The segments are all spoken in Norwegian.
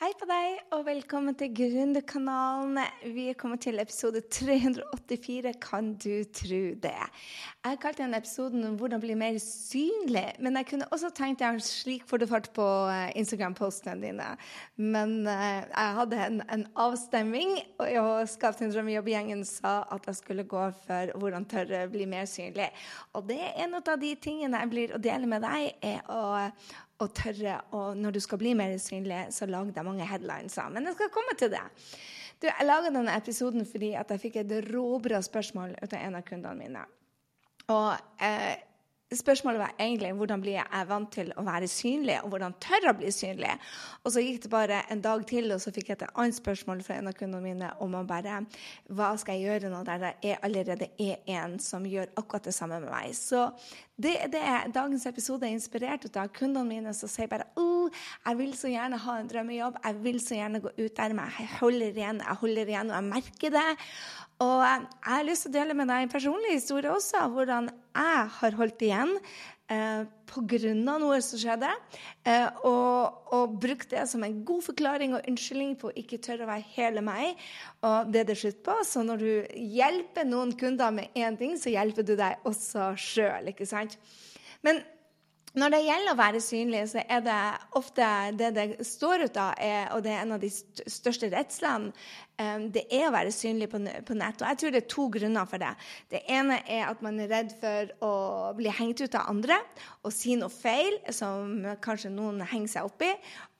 Hei på deg, og velkommen til Gründerkanalen. Vi er kommet til episode 384. Kan du tro det? Jeg har kalt denne episoden 'Hvordan bli mer synlig', men jeg kunne også tenkt deg slik får du fart på eh, Instagram-postene dine. Men uh, jeg hadde en, en avstemming, og Skap din drømmejobb-gjengen sa at jeg skulle gå for 'Hvordan tørre bli mer synlig'. Og det er en av de tingene jeg blir å dele med deg, er å og tørre og når du skal bli mer synlig, så lag deg mange headlines. Men jeg skal komme til det. Du, jeg laga denne episoden fordi jeg fikk et råbra spørsmål ut av en av kundene mine. Og eh, Spørsmålet var egentlig hvordan blir jeg vant til å være synlig, og hvordan tør jeg å bli synlig. Og så gikk det bare en dag til, og så fikk jeg et annet spørsmål fra en av kundene mine om å bare Hva skal jeg gjøre nå der det allerede er en som gjør akkurat det samme med meg? Så det er dagens episode er inspirert av. Kundene mine som sier bare oh, jeg vil så gjerne ha en drømmejobb, jeg vil så gjerne gå ut der, men jeg holder igjen, jeg holder igjen, og jeg merker det. Og jeg har lyst til å dele med deg en personlig historie også, hvordan jeg har holdt igjen eh, pga. noe som skjedde, eh, og, og brukt det som en god forklaring og unnskyldning på å ikke tørre å være hele meg. Og det er det slutt på. Så når du hjelper noen kunder med én ting, så hjelper du deg også sjøl, ikke sant? Men når det gjelder å være synlig, så er det ofte det det står ut av, og det er en av de største redslene, det er å være synlig på nett. Og jeg tror det er to grunner for det. Det ene er at man er redd for å bli hengt ut av andre og si noe feil som kanskje noen henger seg opp i,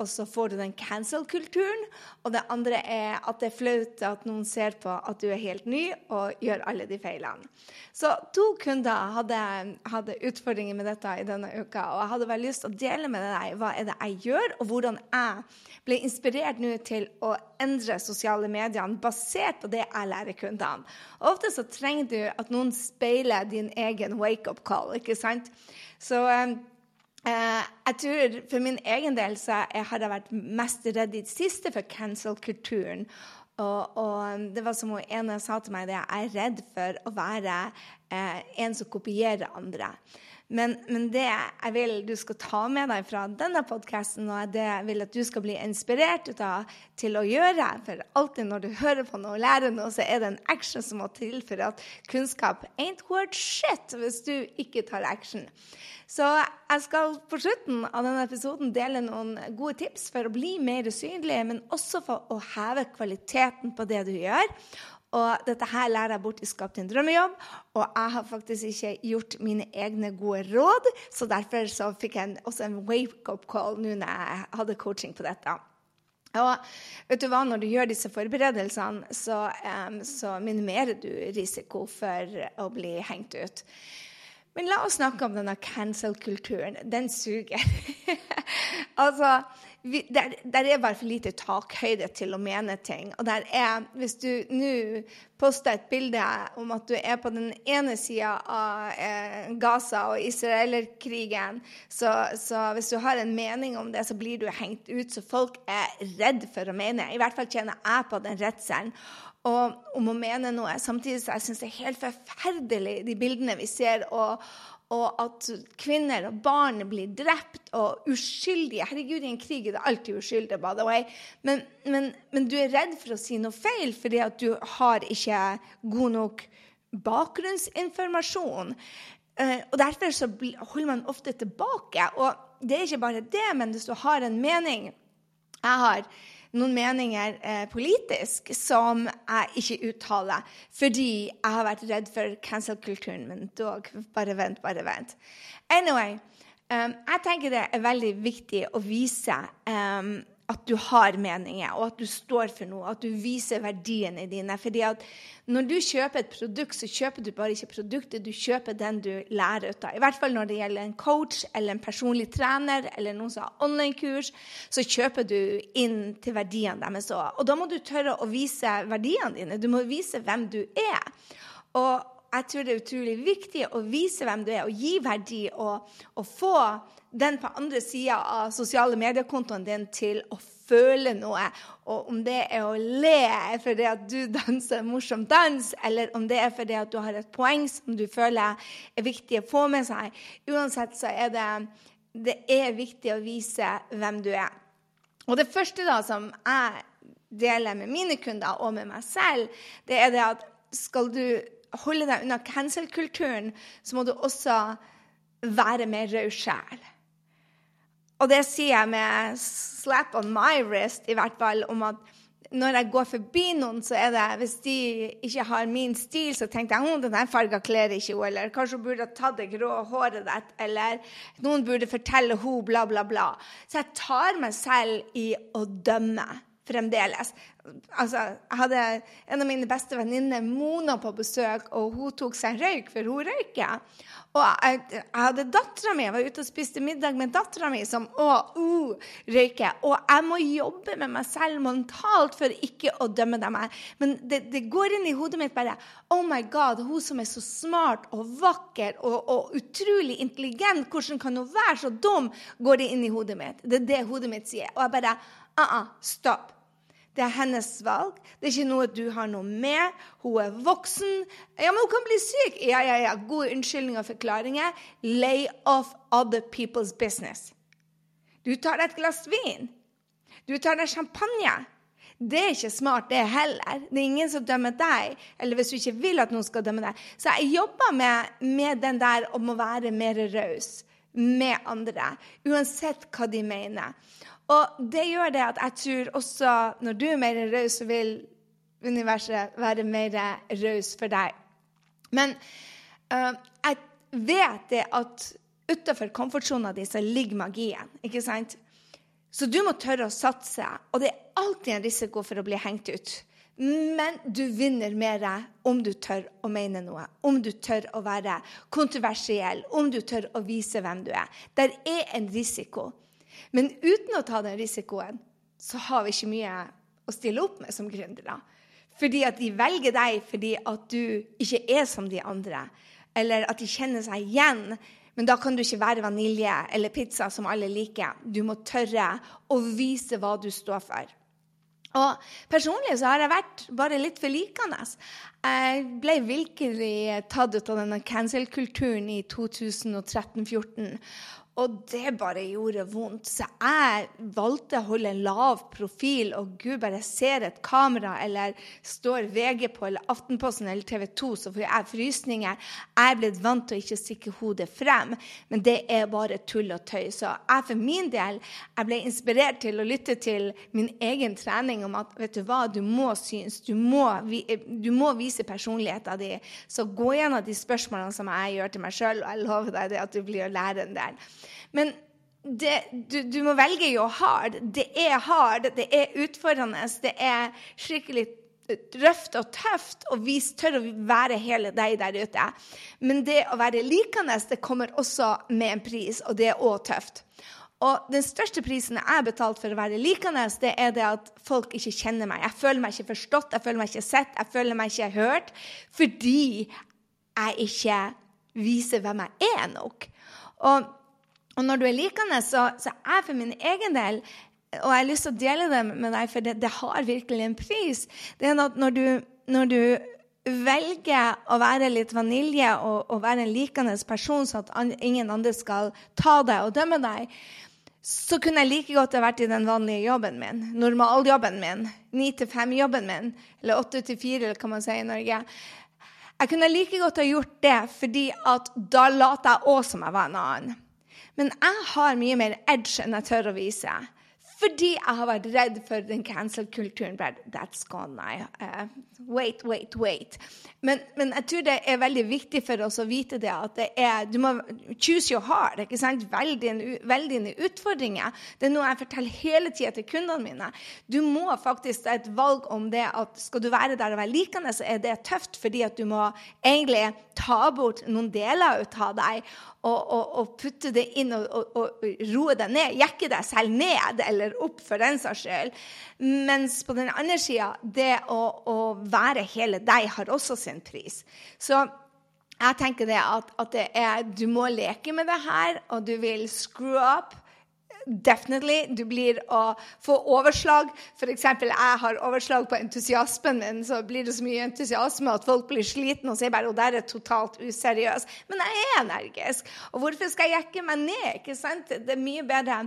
og så får du den cancel-kulturen. Og det andre er at det er flaut at noen ser på at du er helt ny og gjør alle de feilene. Så to kunder hadde, hadde utfordringer med dette i denne uka, og jeg hadde veldig lyst til å dele med deg hva er det jeg gjør, og hvordan jeg ble inspirert nå til å endre sosiale medier basert på det jeg lærer kundene. Ofte så trenger du at noen speiler din egen wake-up call, ikke sant? Så eh, jeg tror For min egen del så jeg har jeg vært mest redd i det siste for cancel-kulturen. Og, og, det var som hun ene sa til meg, det jeg er redd for å være eh, en som kopierer andre. Men, men, det jeg vil du skal ta med deg fra denne podkasten, og det jeg vil at du skal bli inspirert av til å gjøre For alltid når du hører på noe og lærer noe, så er det en action som må til for at kunnskap ain't worth shit hvis du ikke tar action. Så jeg skal på slutten av denne episoden dele noen gode tips for å bli mer usynlig, men også for å heve kvaliteten på det du gjør. Og dette her lærer jeg bort i Skap din drømmejobb. Og jeg har faktisk ikke gjort mine egne gode råd, så derfor så fikk jeg også en wake-up call nå når jeg hadde coaching på dette. Og vet du hva, når du gjør disse forberedelsene, så, um, så minimerer du risiko for å bli hengt ut. Men la oss snakke om denne cancel-kulturen. Den suger. altså, vi, der, der, er bare for lite takhøyde til å mene ting. Og der er, Hvis du nå poster et bilde om at du er på den ene sida av eh, Gaza og israelerkrigen, så, så hvis du har en mening om det, så blir du hengt ut. Så folk er redd for å mene. I hvert fall kjenner jeg på den redselen og om å mene noe. Samtidig så jeg syns det er helt forferdelig, de bildene vi ser. Og, og, at kvinner og barn blir drept, og uskyldige Herregud, i en krig er det alltid uskyldig, by the way. Men, men, men, du er redd for å si noe feil fordi at du har ikke god nok bakgrunnsinformasjon. Uh, og Derfor så holder man ofte tilbake. Og det er ikke bare det, men hvis du har en mening Jeg har noen meninger eh, politisk som jeg ikke uttaler fordi jeg har vært redd for cancel-kulturen. Men dog, bare vent, bare vent. Anyway, um, jeg tenker det er veldig viktig å vise um, at du har meninger, og at du står for noe, at du viser verdiene dine. Fordi at når du kjøper et produkt, så kjøper du bare ikke produktet, du kjøper den du lærer ut av. I hvert fall når det gjelder en coach eller en personlig trener eller noen som har online-kurs, så kjøper du inn til verdiene deres òg. Og da må du tørre å vise verdiene dine. Du må vise hvem du er. Og jeg tror det er utrolig viktig å vise hvem du er, og gi verdi, og, og få den på andre sida av sosiale mediekontoen din til å føle noe. Og om det er å le fordi at du danser en morsom dans, eller om det er fordi at du har et poeng som du føler er viktig å få med seg. Uansett så er det, det er viktig å vise hvem du er. Og det første da som jeg deler med mine kunder og med meg selv, det er det at skal du holde deg unna cancel-kulturen, så må du også være mer raus sjæl. Og det sier jeg med slap on my wrist, i hvert fall, om at når jeg går forbi noen, så er det Hvis de ikke har min stil, så tenker jeg at denne farga kler ikke henne, eller kanskje hun burde tatt det grå håret ditt, eller noen burde fortelle henne bla, bla, bla. Så jeg tar meg selv i å dømme fremdeles. Altså, jeg hadde en av mine beste venninner, Mona, på besøk, og hun tok seg røyk, for hun røyker. Og jeg, jeg hadde dattera mi, jeg var ute og spiste middag med dattera mi, som å, uh, røyker. Og jeg må jobbe med meg selv mentalt for ikke å dømme dem. Men det, det, går inn i hodet mitt bare Oh my God, hun som er så smart og vakker og, og utrolig intelligent, hvordan kan hun være så dum? Går det inn i hodet mitt. Det er det hodet mitt sier. Og jeg bare uh -uh, Stopp. Det er hennes valg. Det er ikke noe du har noe med. Hun er voksen. Ja, men hun kan bli syk. Ja, ja, ja. Gode unnskyldninger og forklaringer. Lay off other people's business. Du tar deg et glass vin. Du tar deg champagne. Det er ikke smart, det heller. Det er ingen som dømmer deg, eller hvis du ikke vil at noen skal dømme deg. Så jeg jobber med, med den der om å være mer raus med andre, uansett hva de mener. Og det gjør det at jeg tror også når du er mer raus, så vil universet være mer raus for deg. Men uh, jeg vet det at utafor komfortsona di så ligger magien. ikke sant? Så du må tørre å satse. Og det er alltid en risiko for å bli hengt ut. Men du vinner mer om du tør å mene noe, om du tør å være kontroversiell, om du tør å vise hvem du er. Der er en risiko. Men uten å ta den risikoen, så har vi ikke mye å stille opp med som gründere. Fordi at de velger deg fordi at du ikke er som de andre. Eller at de kjenner seg igjen. Men da kan du ikke være vanilje eller pizza som alle liker. Du må tørre å vise hva du står for. Og Personlig så har jeg vært bare litt for likende. Jeg ble virkelig tatt ut av denne cancel-kulturen i 2013-2014. Og det bare gjorde vondt. Så jeg valgte å holde en lav profil. Og gud, bare ser et kamera eller står VG på eller Aftenposten eller TV 2, så får jeg frysninger. Jeg er blitt vant til å ikke stikke hodet frem, men det er bare tull og tøy. Så jeg for min del jeg ble inspirert til å lytte til min egen trening om at vet du hva, du må synes, du må, du må vise personligheten din. Så gå gjennom de spørsmålene som jeg gjør til meg sjøl, og jeg lover deg det at du blir å lære en del. Men det, du, du, må velge jo hard. Det er hard, det er utfordrende, det er skikkelig røft og tøft og vi tør å være hele deg der ute. Men det å være likende det kommer også med en pris, og det er òg tøft. Og den største prisen jeg har betalt for å være likende, det er det at folk ikke kjenner meg. Jeg føler meg ikke forstått, jeg føler meg ikke sett, jeg føler meg ikke hørt. Fordi jeg ikke viser hvem jeg er nok. Og og når du er likende, så, så jeg for min egen del og jeg har lyst til å dele det med deg, for det, det har virkelig en pris. Det er at når du, når du velger å være litt vanilje og, og være en likende person, så at an, ingen andre skal ta deg og dømme deg, så kunne jeg like godt ha vært i den vanlige jobben min. Normaljobben min. Ni til fem-jobben min. Eller åtte til fire, kan man si i Norge. Jeg kunne like godt ha gjort det, fordi at da lot jeg òg som jeg var en annen. Men jeg har mye mer edge enn jeg tør å vise. Fordi jeg har vært redd for den cancel-kulturen. That's gone I. Uh, wait, wait, wait. Men, men, jeg tror det er veldig viktig for oss å vite det at det er, du må choose your heart. ikke sant? Velg dine, velg dine utfordringer. Det er noe jeg forteller hele tida til kundene mine. Du må faktisk ta et valg om det at skal du være der og være likende, så er det tøft fordi at du må egentlig ta bort noen deler ut av deg og, og, og putte det inn og, og, roe deg ned. Jekke deg selv ned eller opp, for den saks skyld. Mens på den andre sida, det å, å, være hele deg har også sin pris. Så jeg tenker det at, at det er, du må leke med det her, og du vil screw up Definitely. Du blir å få overslag. F.eks. jeg har overslag på entusiasmen min, så blir det så mye entusiasme at folk blir slitne og sier bare at der er totalt useriøs. Men jeg er energisk. Og hvorfor skal jeg jekke meg ned? ikke sant? Det er mye bedre.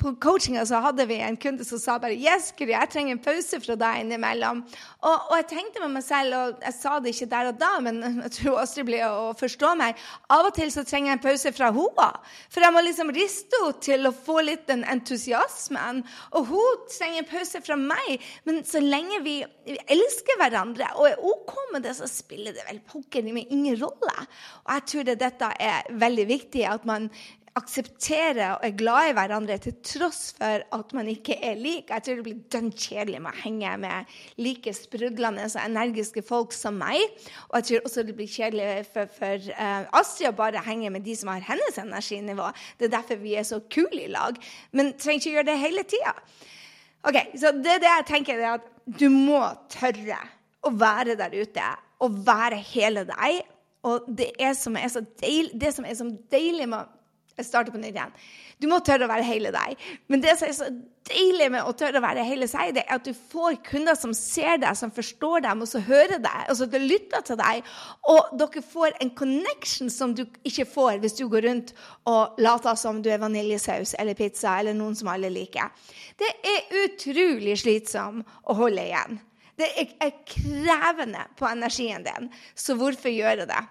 På coachinga så hadde vi en kunde som sa bare Yes, Guri, jeg trenger en pause fra deg innimellom. Og, og, jeg tenkte med meg selv, og jeg sa det ikke der og da, men jeg tror Astrid blir å forstå meg, av og til så trenger jeg en pause fra henne. For jeg må liksom riste henne til å få litt den entusiasmen. Og hun trenger en pause fra meg. Men så lenge vi, vi elsker hverandre og er OK med det, så spiller det vel pokker ingen rolle. Og jeg tror det dette er veldig viktig, at man aksepterer og er glad i hverandre til tross for at man ikke er lik. Jeg tror det blir dønn kjedelig med å henge med like sprudlende og energiske folk som meg. Og jeg tror også det blir kjedelig for, for uh, Astrid å bare henge med de som har hennes energinivå. Det er derfor vi er så kule i lag. Men trenger ikke gjøre det hele tida. Ok, så det, det jeg tenker, er at du må tørre å være der ute og være hele deg. Og det, som er så deilig, det som er så deilig med jeg starter på nytt igjen. Du må tørre å være hele deg. Men det som er så deilig med å tørre å være hele seg, det er at du får kunder som ser deg, som forstår deg, og som hører deg, og som lytter til deg. Og dere får en connection som du ikke får hvis du går rundt og later som du er vaniljesaus eller pizza eller noen som alle liker. Det er utrolig slitsomt å holde igjen. Det er krevende på energien din, så hvorfor gjøre det?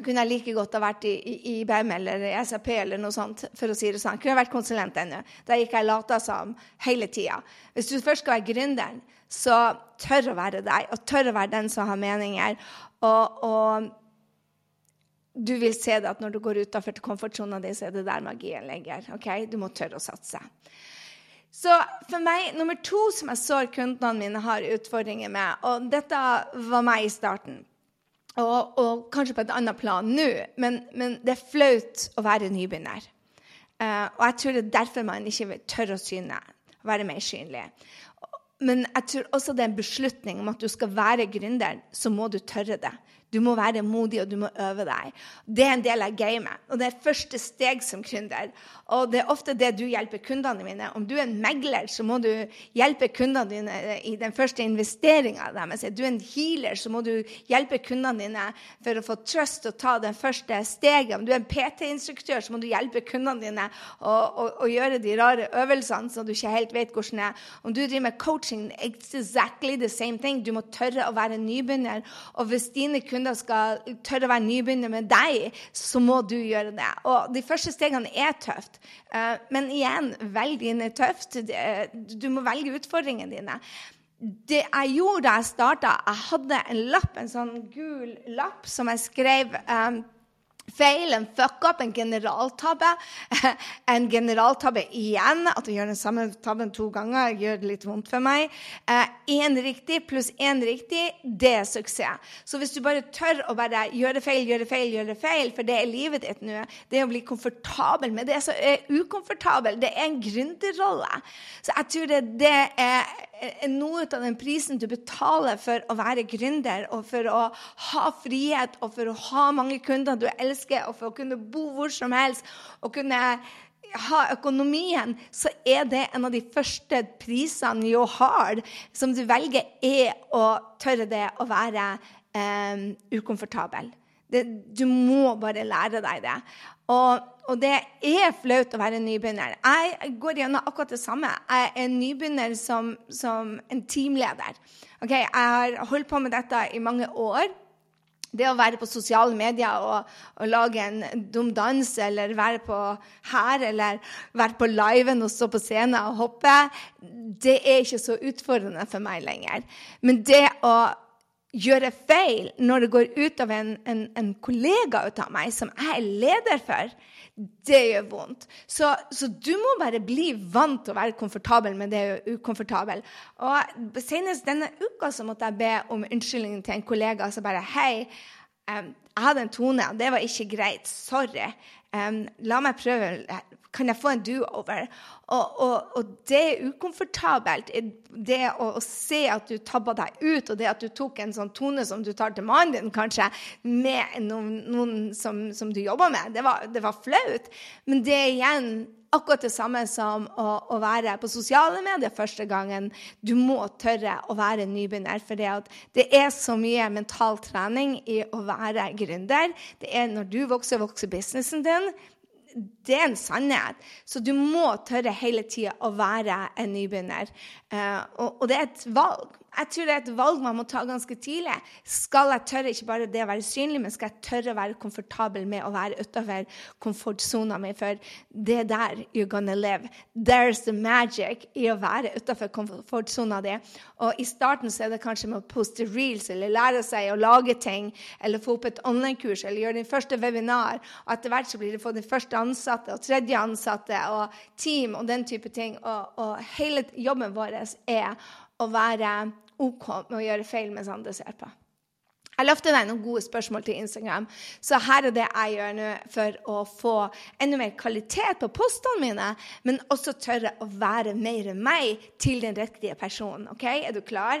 Kunne jeg like godt ha vært i, i, i BEM eller i SAP eller noe sånt. for å si det sånn. Kunne jeg vært konsulent ennå. Der gikk jeg lata som hele tida. Hvis du først skal være gründeren, så tør å være deg, og tør å være den som har meninger. Og, og du vil se det at når du går utafor komfortsona di, så er det der magien ligger. Okay? Du må tørre å satse. Så for meg, nummer to som jeg så kundene mine har utfordringer med, og dette var meg i starten og, og, kanskje på et annet plan nå, men, men, det er flaut å være nybegynner. Uh, og jeg tror det er derfor man ikke tørre å syne, være mer synlig. Men jeg tror også det er en beslutning om at du skal være gründer, så må du tørre det. Du må være modig, og du må øve deg. Det er en del av gamet. Og det er første steg som gründer. Og det er ofte det du hjelper kundene mine. Om du er en megler, så må du hjelpe kundene dine i den første investeringa deres. Er du en healer, så må du hjelpe kundene dine for å få trøst og ta den første steget. Om du er en PT-instruktør, så må du hjelpe kundene dine å gjøre de rare øvelsene så du ikke helt vet hvordan det er. Om du driver med coaching, it's exactly the same thing. Du må tørre å være nybegynner. Og hvis dine kunder kunder skal tørre å være nybegynner med deg, så må du gjøre det. Og de første stegene er tøft. Eh, men igjen, velg dine tøft. Du må velge utfordringene dine. Det jeg gjorde da jeg starta, jeg hadde en lapp, en sånn gul lapp som jeg skrev um, feil, en fuck up, en generaltabbe. En generaltabbe igjen. At du gjør den samme tabben to ganger, gjør det litt vondt for meg. Én eh, riktig pluss én riktig, det er suksess. Så hvis du bare tør å bare gjøre feil, gjøre feil, gjøre feil, for det er livet ditt nå, det er å bli komfortabel med det som er ukomfortabel, det er en gründerrolle. Så jeg tror det, det er noe av den prisen du betaler for å være gründer, og for å ha frihet, og for å ha mange kunder du elsker, og for å kunne bo hvor som helst, og kunne ha økonomien, så er det en av de første prisene you har, som du velger, er å tørre det å være eh, ukomfortabel. Det, du må bare lære deg det. Og, og, det er flaut å være nybegynner. Jeg går gjennom akkurat det samme. Jeg er nybegynner som, som en teamleder. Okay, jeg har holdt på med dette i mange år. Det å være på sosiale medier og, og lage en dum dans, eller være på her, eller være på liven og stå på scenen og hoppe, det er ikke så utfordrende for meg lenger. Men det å gjøre feil når det går ut av en, en, en kollega ut av meg, som jeg er leder for, det gjør vondt. Så, så, du må bare bli vant til å være komfortabel med det ukomfortabel. Og Senest denne uka så måtte jeg be om unnskyldning til en kollega Så bare Hei, um, jeg hadde en tone, og det var ikke greit. Sorry. Um, la meg prøve Kan jeg få en do-over? Og, og, og, det er ukomfortabelt. Det å, å, se at du tabba deg ut, og det at du tok en sånn tone som du tar til mannen din, kanskje, med noen, noen som, som, du jobber med, det var, det var flaut. Men det er igjen akkurat det samme som å, å, være på sosiale medier første gangen. Du må tørre å være nybegynner, for det er så mye mental trening i å være gründer. Det er når du vokser, vokser businessen din det er en sannhet. Så du må tørre hele tida å være en nybegynner. Og, og, det er et valg. Jeg tror det er et valg man må ta ganske tidlig. Skal jeg tørre ikke bare det å være synlig, men skal jeg tørre å være komfortabel med å være utafor komfortsona mi? For det er der you're gonna live. There's the magic i å være utafor komfortsona di. Og i starten så er det kanskje med å poste reels eller lære seg å lage ting eller få opp et online-kurs eller gjøre din første webinar. Og etter hvert så blir det få din første ansatte og tredje ansatte og team og den type ting. Og, og hele jobben vår er å være OK med å gjøre feil mens andre ser på. Jeg løfter deg noen gode spørsmål til Instagram. Så her er det jeg gjør nå for å få enda mer kvalitet på postene mine, men også tørre å være mer meg til den riktige personen. Ok? Er du klar?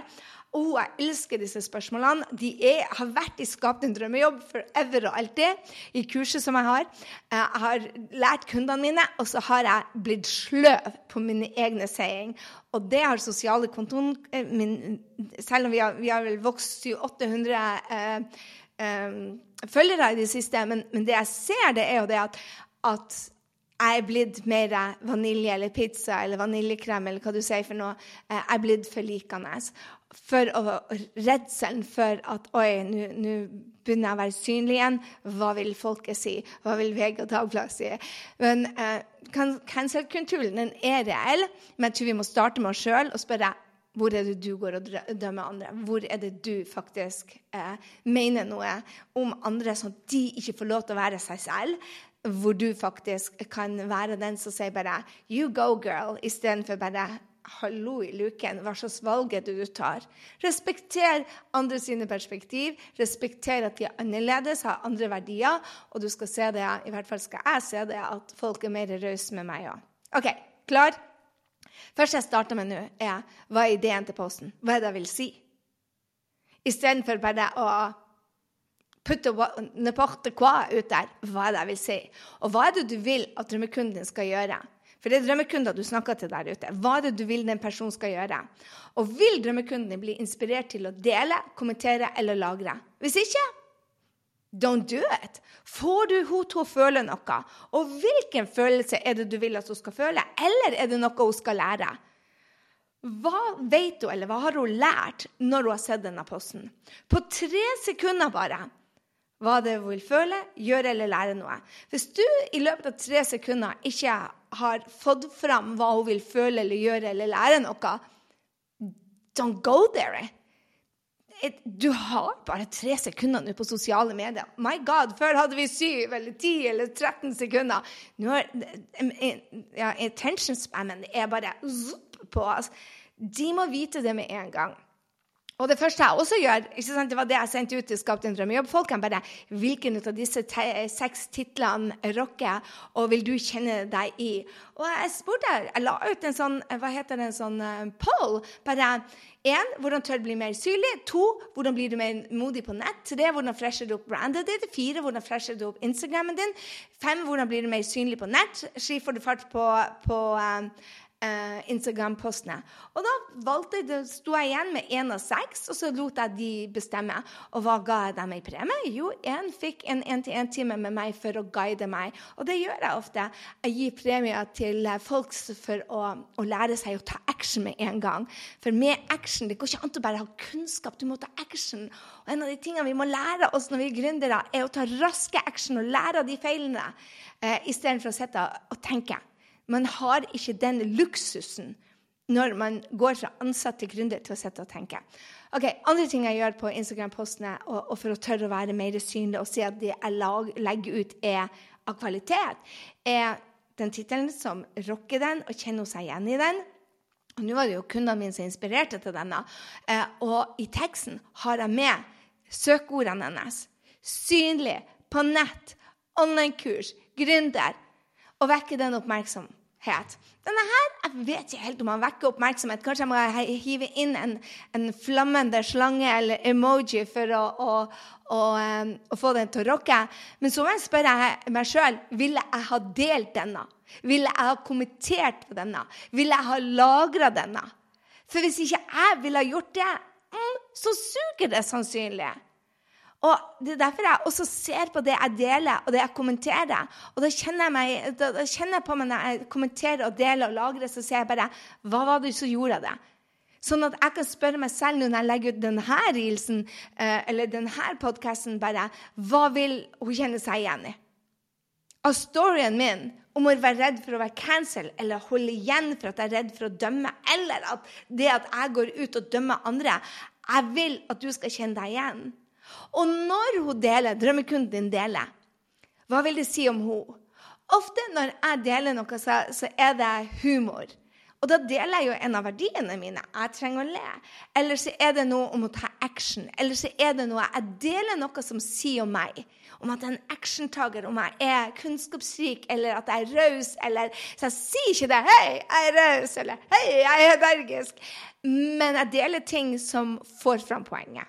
Oh, jeg elsker disse spørsmålene. De er, har vært i Skap din drømmejobb forever og alltid. I kurset som jeg har. Jeg har lært kundene mine, og så har jeg blitt sløv på mine egne seiing. Og det har sosiale kontoen eh, min, Selv om vi har, vi har vel vokst 800 eh, eh, følgere i det siste, men, men, det jeg ser, det er jo det at, at jeg er blitt mer vanilje eller pizza eller vaniljekrem eller hva du sier for noe. Eh, jeg er blitt forlikende. for redselen for at Oi, nå begynner jeg å være synlig igjen. Hva vil folket si? Hva vil VG og Dagbladet si? Men eh, cancel-kulturen er reell, men jeg tror vi må starte med oss sjøl og spørre hvor er det du går og dømmer andre? Hvor er det du faktisk eh, mener noe om andre, sånn at de ikke får lov til å være seg selv? Hvor du faktisk kan være den som sier bare 'you go, girl', istedenfor bare hallo i luken, hva slags valg er det du tar? Respekter andre sine perspektiv. Respekter at de er annerledes, har andre verdier. Og du skal se det, i hvert fall skal jeg se det, at folk er mer rause med meg òg. OK, klar? Først jeg starter med nå, er hva er ideen til posten? Hva er det jeg vil si? Istedenfor bare å putte n'importe quoi ut der. Hva er det jeg vil si? Og hva er det du vil at drømmekunden din skal gjøre? For det er drømmekunder du snakker til der ute. Hva er det du vil den personen skal gjøre? Og vil drømmekunden din bli inspirert til å dele, kommentere eller lagre? Hvis ikke Don't do it. Får du henne til å føle noe? Og hvilken følelse er det du vil at hun skal føle? Eller er det noe hun skal lære? Hva vet hun, eller hva har hun lært når hun har sett denne posten? På tre sekunder bare. Hva det vil føle, gjøre eller lære noe. Hvis du i løpet av tre sekunder ikke har fått fram hva hun vil føle eller gjøre eller lære noe, don't go there. Du har bare tre sekunder nå på sosiale medier. My God, Før hadde vi syv eller ti eller 13 sekunder. Nå er ja, attention spammen er bare på. oss. De må vite det med en gang. Og det første jeg også gjør, det var det jeg sendte ut til Skap din drømmejobb-folkene, bare hvilken av disse seks titlene rocker, og vil du kjenne deg i? Og jeg spurte, jeg la ut en sånn hva heter det, en sånn uh, poll. bare Én, hvordan tør du bli mer synlig? To, hvordan blir du mer modig på nett? Tre, hvordan fresher du opp brandet ditt? Fire, hvordan fresher du opp Instagrammen din? Fem, hvordan blir du mer synlig på nett? Sju, får du fart på, på um, eh, Instagram-postene. Og da valgte jeg, sto jeg igjen med én av seks, og så lot jeg de bestemme. Og hva ga jeg dem i premie? Jo, én fikk en én-til-én-time med meg for å guide meg. Og det gjør jeg ofte. Jeg gir premier til folk for å, å lære seg å ta action med en gang. For med action Det går ikke an å bare ha kunnskap, du må ta action. Og en av de tingene vi må lære oss når vi er gründere, er å ta raske action og lære av de feilene, eh, istedenfor å sitte og tenke. Man har ikke den luksusen når man går fra ansatt til gründer til å sitte og tenke. Ok, Andre ting jeg gjør på Instagram-postene og, og, for å tørre å være mer synlig og si at det jeg lag, legger ut, er av kvalitet, er den tittelen som rocker den og kjenner seg igjen i den. Og Nå var det jo kundene mine som inspirerte til denne. Eh, og i teksten har jeg med søkeordene hennes. Synlig, på nett, online-kurs, gründer, og vekker den oppmerksomhet. Denne her, Jeg vet ikke helt om han vekker oppmerksomhet. Kanskje jeg må hive inn en, en flammende slange eller emoji for å, å, å, å, få den til å rocke. Men så spør jeg meg sjøl ville jeg ha delt denne. Ville jeg ha kommentert på denne? Ville jeg ha lagra denne? For hvis ikke jeg ville ha gjort det, mm, så suger det sannsynlig. Og Det er derfor jeg også ser på det jeg deler, og det jeg kommenterer. Og da kjenner jeg, meg, da, kjenner jeg på meg når jeg kommenterer og deler og lagrer, så sier jeg bare Hva var det som gjorde det? Sånn at jeg kan spørre meg selv når jeg legger ut denne reelsen eh, eller denne podkasten, bare Hva vil hun kjenne seg igjen i? Av storyen min om å være redd for å være cancel eller holde igjen for at jeg er redd for å dømme, eller at det at jeg går ut og dømmer andre Jeg vil at du skal kjenne deg igjen. Og når hun deler, drømmekunden din deler, hva vil det si om hun? Ofte når jeg deler noe, så, så er det humor. Og da deler jeg jo en av verdiene mine. Jeg trenger å le. Eller så er det noe om å ta action. Eller så er det noe Jeg deler noe som sier om meg. Om at jeg er en actiontaker, om jeg er kunnskapsrik, eller at jeg er raus. Eller Så jeg sier ikke det 'Hei, jeg er raus', eller 'Hei, jeg er bergisk'. Men jeg deler ting som får fram poenget.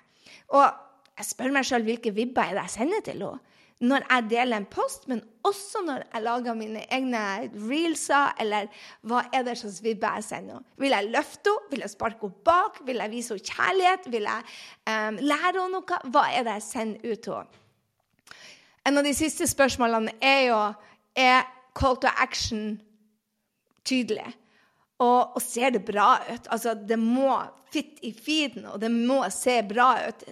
Og jeg spør meg sjøl hvilke vibber er det jeg sender til henne. Når jeg deler en post, men også når jeg lager mine egne reelser, eller hva er det slags vibber jeg sender henne. Vil jeg løfte henne? Vil jeg sparke henne bak? Vil jeg vise henne kjærlighet? Vil jeg um, lære henne noe? Hva er det jeg sender ut til henne? En av de siste spørsmålene er jo er call to action tydelig. Og, og, ser det bra ut? Altså, det må fit i feeden, og det må se bra ut.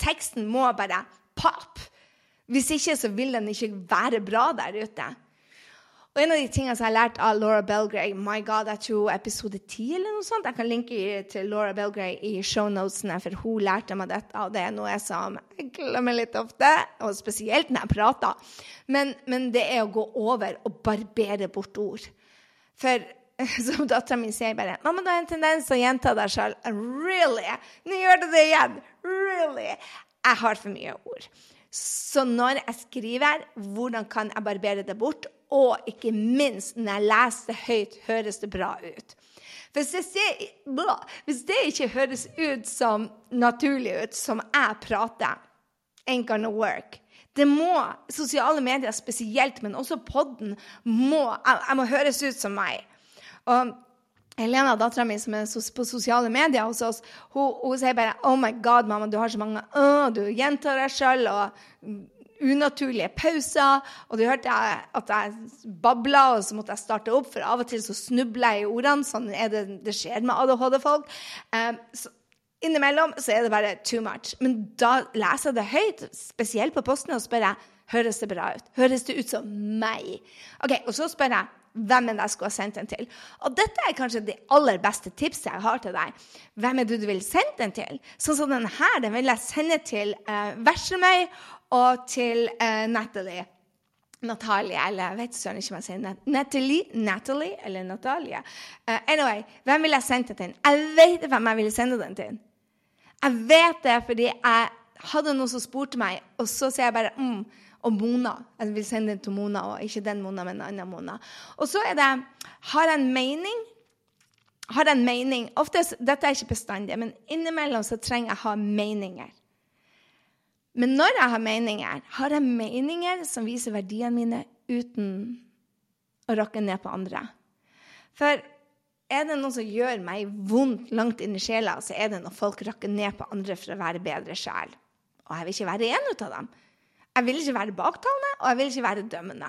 Teksten må bare pop. Hvis ikke så vil den ikke være bra der ute. Og En av de tingene som jeg har lært av Laura Belgray My God, jeg tror episode 10 eller noe sånt. Jeg kan linke til Laura Belgray i shownotene, for hun lærte meg dette. Og det er noe som jeg glemmer litt ofte, og spesielt når jeg prater. Men, men det er å gå over og barbere bort ord. For som dattera mi sier bare 'Mamma, du har en tendens til å gjenta deg sjøl.' Really? Nå gjør du det igjen! Really? Jeg har for mye ord. Så når jeg skriver, hvordan kan jeg barbere det bort? Og ikke minst, når jeg leser det høyt, høres det bra ut. Hvis det, hvis det ikke høres ut som naturlig ut, som jeg prater, ain't gonna work. Det må, Sosiale medier spesielt, men også podden, må, jeg, jeg må høres ut som meg. Og Helena, dattera mi som er på sosiale medier hos oss, hun, hun, sier bare 'Oh my God, mamma, du har så mange uh, Du gjentar deg sjøl, og unaturlige pauser. Og du hørte jeg, at jeg babla, og så måtte jeg starte opp, for av og til så snubler jeg i ordene. Sånn er det det skjer med ADHD-folk. Um, innimellom så er det bare too much. Men da leser jeg det høyt, spesielt på posten, og spør jeg høres det bra ut. Høres det ut som meg? Ok, Og så spør jeg hvem enn jeg skulle ha sendt den til. Og dette er kanskje det aller beste tipset jeg har til deg. Hvem er det du vil sende den til? Sånn som denne her, den vil jeg sende til uh, Veslemøy og til uh, Natalie. Natalie, eller jeg vet søren ikke hva jeg sier. Natalie, Natalie eller Natalie. Uh, anyway, hvem vil jeg sende den til? Jeg vet hvem jeg ville sende den til. Jeg vet det fordi jeg hadde noen som spurte meg, og så sier jeg bare mm, og Mona. Jeg vil sende den til Mona, og ikke den Mona, men en annen Mona. Og så er det Har jeg en mening? Har jeg en mening? Oftest, dette er ikke bestandig, men innimellom så trenger jeg å ha meninger. Men når jeg har meninger, har jeg meninger som viser verdiene mine uten å rakke ned på andre. For er det noe som gjør meg vondt langt inn i sjela, så er det når folk rakker ned på andre for å være bedre sjel. Og jeg vil ikke være en av dem. Jeg vil ikke være baktalende, og jeg vil ikke være dømmende.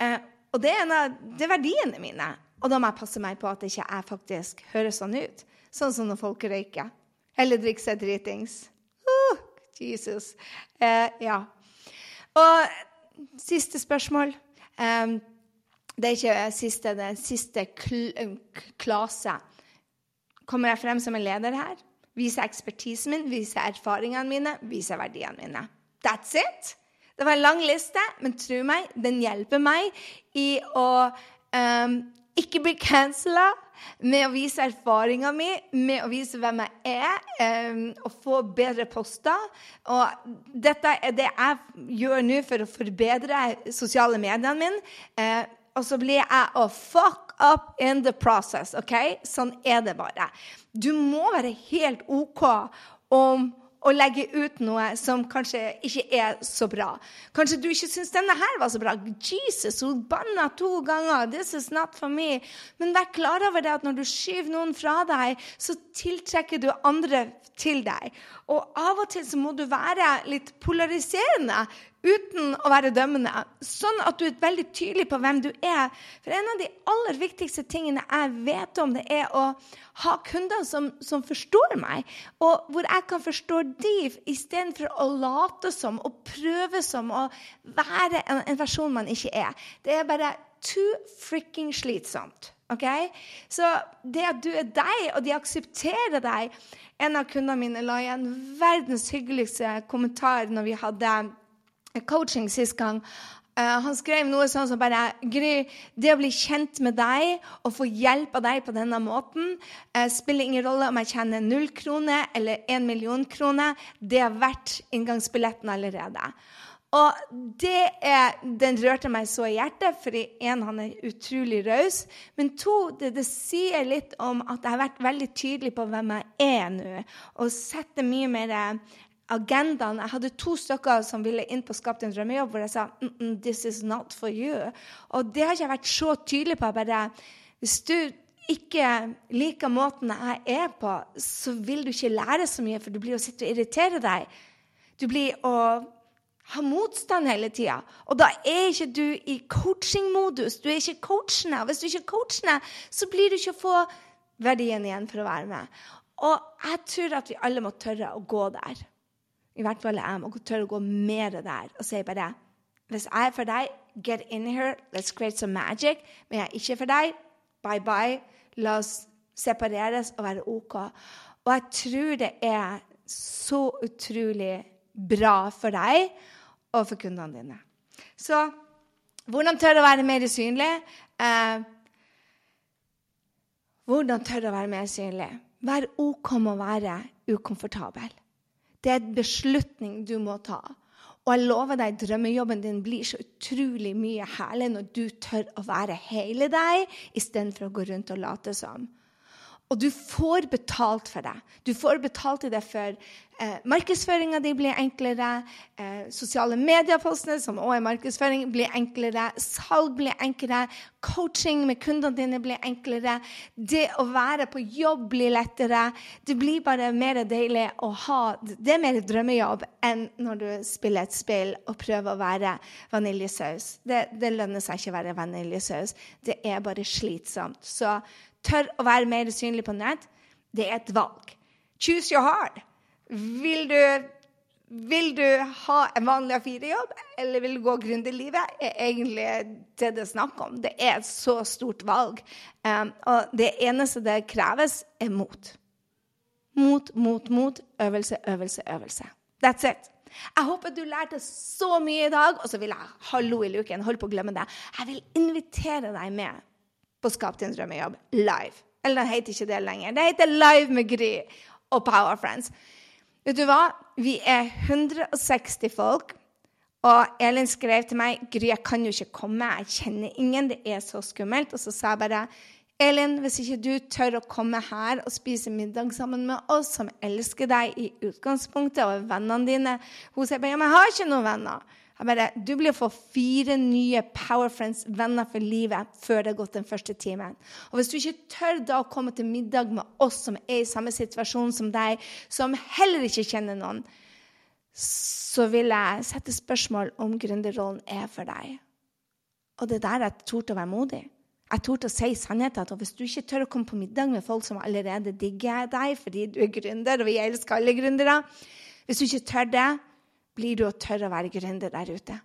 Eh, og det er, av, det er verdiene mine. Og da må jeg passe meg på at ikke jeg faktisk høres sånn ut. Sånn som når folk røyker. Eller drikker seg dritings. Uh, Jesus. Eh, ja. Og siste spørsmål. Eh, det er ikke siste, det er siste kl klase. Kommer jeg frem som en leder her? Viser ekspertisen min, viser erfaringene mine, viser verdiene mine. That's it. Det var en lang liste, men tro meg, den hjelper meg i å um, ikke bli cancella, med å vise erfaringa mi, med å vise hvem jeg er, um, og få bedre poster. Og dette er det jeg gjør nå for å forbedre sosiale mediene mine. Uh, og så blir jeg å fuck up in the process. ok? Sånn er det bare. Du må være helt OK om å legge ut noe som kanskje ikke er så bra. Kanskje du ikke syns denne her var så bra. Jesus, hun banna to ganger. This is not for me. Men vær klar over det at når du skyver noen fra deg, så tiltrekker du andre til deg. Og av og til så må du være litt polariserende uten å være dømmende. Sånn at du er veldig tydelig på hvem du er. For en av de aller viktigste tingene jeg vet om, det er å ha kunder som, som forstår meg, og hvor jeg kan forstå de istedenfor å late som og prøve som å være en, en versjon man ikke er. Det er bare too fricking slitsomt. ok? Så det at du er deg, og de aksepterer deg En av kundene mine la igjen verdens hyggeligste kommentar når vi hadde coaching sist gang. Uh, han skrev noe sånn som bare Gry, det å bli kjent med deg og få hjelp av deg på denne måten uh, spiller ingen rolle om jeg tjener null kroner eller én million kroner. Det er verdt inngangsbilletten allerede. Og det er, Den rørte meg så i hjertet, fordi en, han er utrolig raus. Men to, det, det, sier litt om at jeg har vært veldig tydelig på hvem jeg er nå. Og setter mye mer agendaen. Jeg hadde to stykker som ville inn på Skapt en drømmejobb, hvor jeg sa mm this is not for you. Og det har ikke jeg vært så tydelig på. bare Hvis du ikke liker måten jeg er på, så vil du ikke lære så mye, for du blir å sitte og irritere deg. Du blir å ha motstand hele tida. Og da er ikke du i coaching-modus. Du er ikke coachende. Og hvis du ikke er coachende, så blir du ikke å få verdien igjen for å være med. Og jeg tror at vi alle må tørre å gå der. I hvert fall jeg må tørre å gå mer der og si bare Hvis jeg er for deg, get in here, let's create some magic. Men jeg er ikke for deg, bye bye. La oss separeres og være OK. Og jeg tror det er så utrolig bra for deg og for kundene dine. Så hvordan tør å være mer synlig? Eh, hvordan tør å være mer synlig? Vær OK med å være ukomfortabel. Det er en beslutning du må ta. Og jeg lover deg, drømmejobben din blir så utrolig mye herlig når du tør å være hele deg istedenfor å gå rundt og late som. Og du får betalt for det. Du får betalt i det for eh, markedsføringa di blir enklere. Eh, sosiale mediepostene, som også er markedsføring, blir enklere. Salg blir enklere. Coaching med kundene dine blir enklere. Det å være på jobb blir lettere. Det blir bare mer deilig å ha Det er mer drømmejobb enn når du spiller et spill og prøver å være vaniljesaus. Det, det lønner seg ikke å være vaniljesaus. Det er bare slitsomt. Så tør å være mer synlig på nett, det er et valg. Choose your heart. Vil du, vil du ha en vanlig A4-jobb, eller vil du gå gründerlivet? er egentlig det det er snakk om. Det er et så stort valg. Um, og det eneste det kreves, er mot. Mot, mot, mot. Øvelse, øvelse, øvelse. That's it. Jeg håper du lærte så mye i dag. Og så vil jeg hallo i luken, hold på å glemme det. Jeg vil invitere deg med på Skap din drømmejobb live. Eller den heter ikke det lenger. Det heter Live med Gry og Power Friends. Vet du hva? Vi er 160 folk. Og Elin skrev til meg Gry, jeg kan jo ikke komme, jeg kjenner ingen. Det er så skummelt. Og så sa jeg bare Elin, hvis ikke du tør å komme her og spise middag sammen med oss som elsker deg i utgangspunktet, og vennene dine Hun sier bare ja, men jeg har ikke noen venner. Jeg bare, Du blir å få fire nye Power Friends, venner for livet, før det har gått den første timen. Og Hvis du ikke tør da å komme til middag med oss som er i samme situasjon som deg, som heller ikke kjenner noen, så vil jeg sette spørsmål om gründerrollen er for deg. Og det er der jeg torde å være modig. Jeg torde å si sannheten. at Hvis du ikke tør å komme på middag med folk som allerede digger deg fordi du er gründer, og vi elsker alle gründere Hvis du ikke tør det, blir du å tørre å være gründer der ute.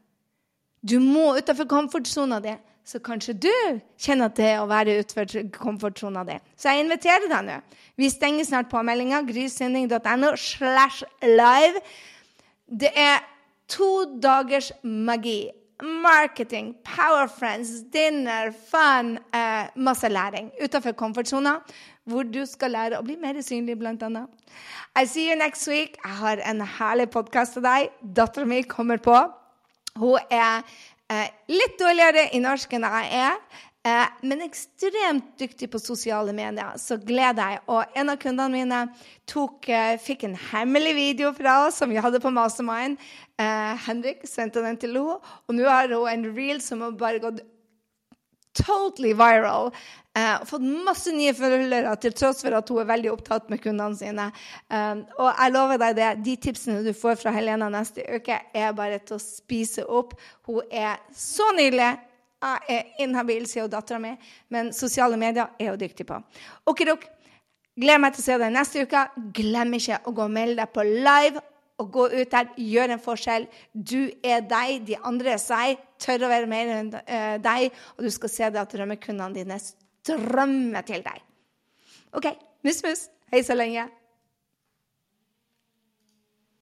Du må utenfor komfortsona di, så kanskje du kjenner til å være utenfor komfortsona di. Så jeg inviterer deg nå. Vi stenger snart påmeldinga. grysynding.no slash live. Det er to dagers magi. Marketing, power friends, dinner, fun, eh, masse læring utenfor komfortsona hvor du skal lære å bli mer synlig, bl.a. I see you next week. Jeg har en herlig podkast til deg. Dattera mi kommer på. Hun er Eh, litt dårligere i norsk enn jeg er. Eh, men ekstremt dyktig på sosiale medier, så gleder jeg. Og en av kundene mine tok, eh, fikk en hemmelig video fra oss som vi hadde på Mastermind. Eh, Henrik sendte den til henne, og nå har hun en reel som har bare gått totally viral. Eh, fått masse nye følgere til tross for at hun er veldig opptatt med kundene sine. Um, og jeg lover deg det, de tipsene du får fra Helena neste uke, er bare til å spise opp. Hun er så nydelig. Jeg er inhabil, sier dattera mi, men sosiale medier er hun dyktig på. Okidok, gleder meg til å se deg neste uke. Glem ikke å gå og melde deg på live. Og gå ut der, gjør en forskjell. Du er deg, de andre er seg. Tør å være mer enn uh, deg, og du skal se det at drømmekundene dine strømmer til deg. OK, mus-mus. Hei så lenge.